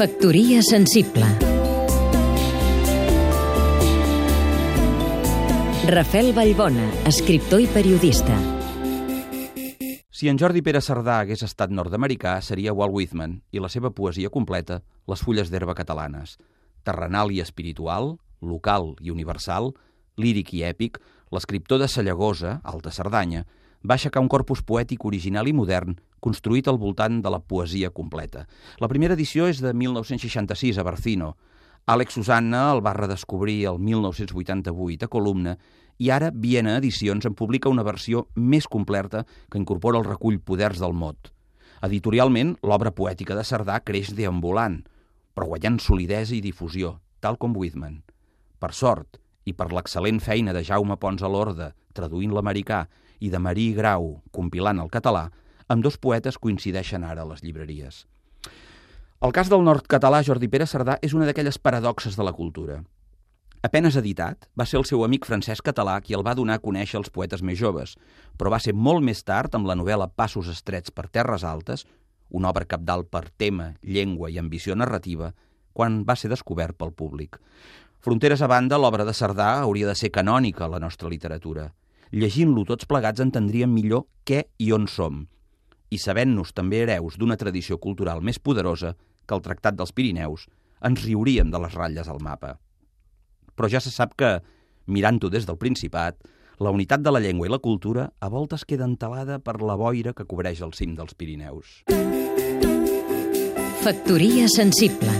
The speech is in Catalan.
Factoria sensible Rafel Vallbona, escriptor i periodista Si en Jordi Pere Cerdà hagués estat nord-americà, seria Walt Whitman i la seva poesia completa, Les fulles d'herba catalanes. Terrenal i espiritual, local i universal, líric i èpic, l'escriptor de Sallagosa, Alta Cerdanya, va aixecar un corpus poètic original i modern construït al voltant de la poesia completa. La primera edició és de 1966 a Barcino. Àlex Susanna el va redescobrir el 1988 a Columna i ara Viena Edicions en publica una versió més completa que incorpora el recull Poders del Mot. Editorialment, l'obra poètica de Cerdà creix deambulant, però guanyant solidesa i difusió, tal com Whitman. Per sort, i per l'excel·lent feina de Jaume Pons a l'Orde, traduint l'americà, i de Marí Grau, compilant el català, amb dos poetes coincideixen ara a les llibreries. El cas del nord-català Jordi Pere Cerdà és una d'aquelles paradoxes de la cultura. Apenes editat, va ser el seu amic Francesc Català qui el va donar a conèixer els poetes més joves, però va ser molt més tard, amb la novel·la Passos estrets per terres altes, una obra capdalt per tema, llengua i ambició narrativa, quan va ser descobert pel públic. Fronteres a banda, l'obra de Cerdà hauria de ser canònica a la nostra literatura. Llegint-lo tots plegats entendríem millor què i on som, i sabent-nos també hereus d'una tradició cultural més poderosa que el Tractat dels Pirineus, ens riuríem de les ratlles al mapa. Però ja se sap que, mirant-ho des del Principat, la unitat de la llengua i la cultura a voltes queda entelada per la boira que cobreix el cim dels Pirineus. Factoria sensible